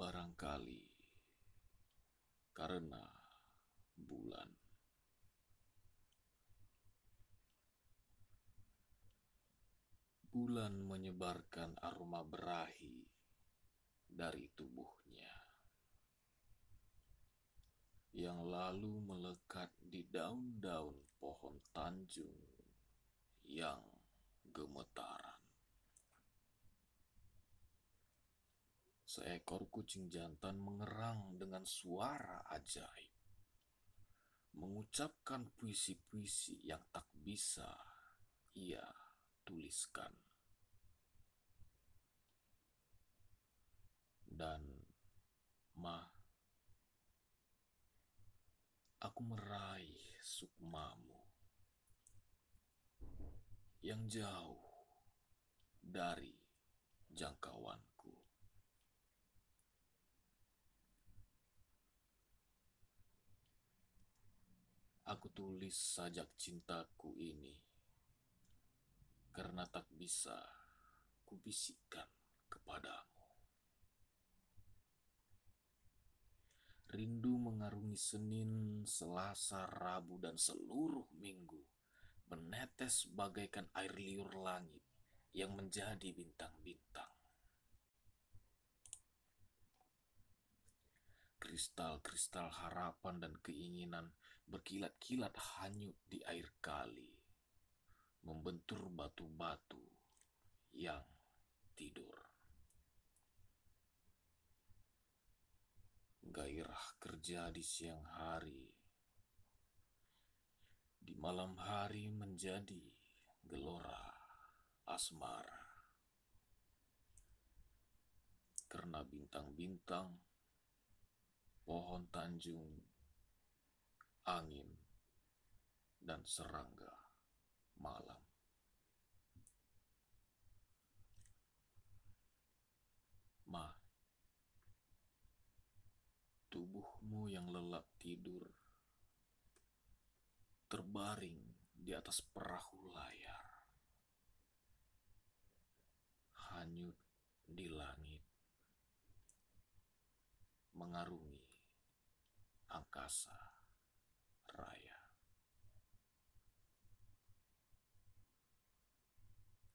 Barangkali karena bulan. Bulan menyebarkan aroma berahi dari tubuhnya yang lalu melekat di daun-daun pohon tanjung yang gemetaran. Seekor kucing jantan mengerang dengan suara ajaib, mengucapkan puisi-puisi yang tak bisa ia tuliskan. Dan Ma, aku meraih sukmamu yang jauh dari jangkauanku. Aku tulis sajak cintaku ini karena tak bisa kubisikkan kepadamu. Rindu mengarungi Senin, Selasa, Rabu, dan seluruh minggu menetes bagaikan air liur langit yang menjadi bintang-bintang. Kristal-kristal harapan dan keinginan berkilat-kilat hanyut di air kali, membentur batu-batu yang tidur. Gairah kerja di siang hari, di malam hari menjadi gelora asmara. Karena bintang-bintang, pohon tanjung, angin, dan serangga malam. Ma, tubuhmu yang lelap tidur terbaring di atas perahu layar, hanyut di langit, mengarungi каркаса.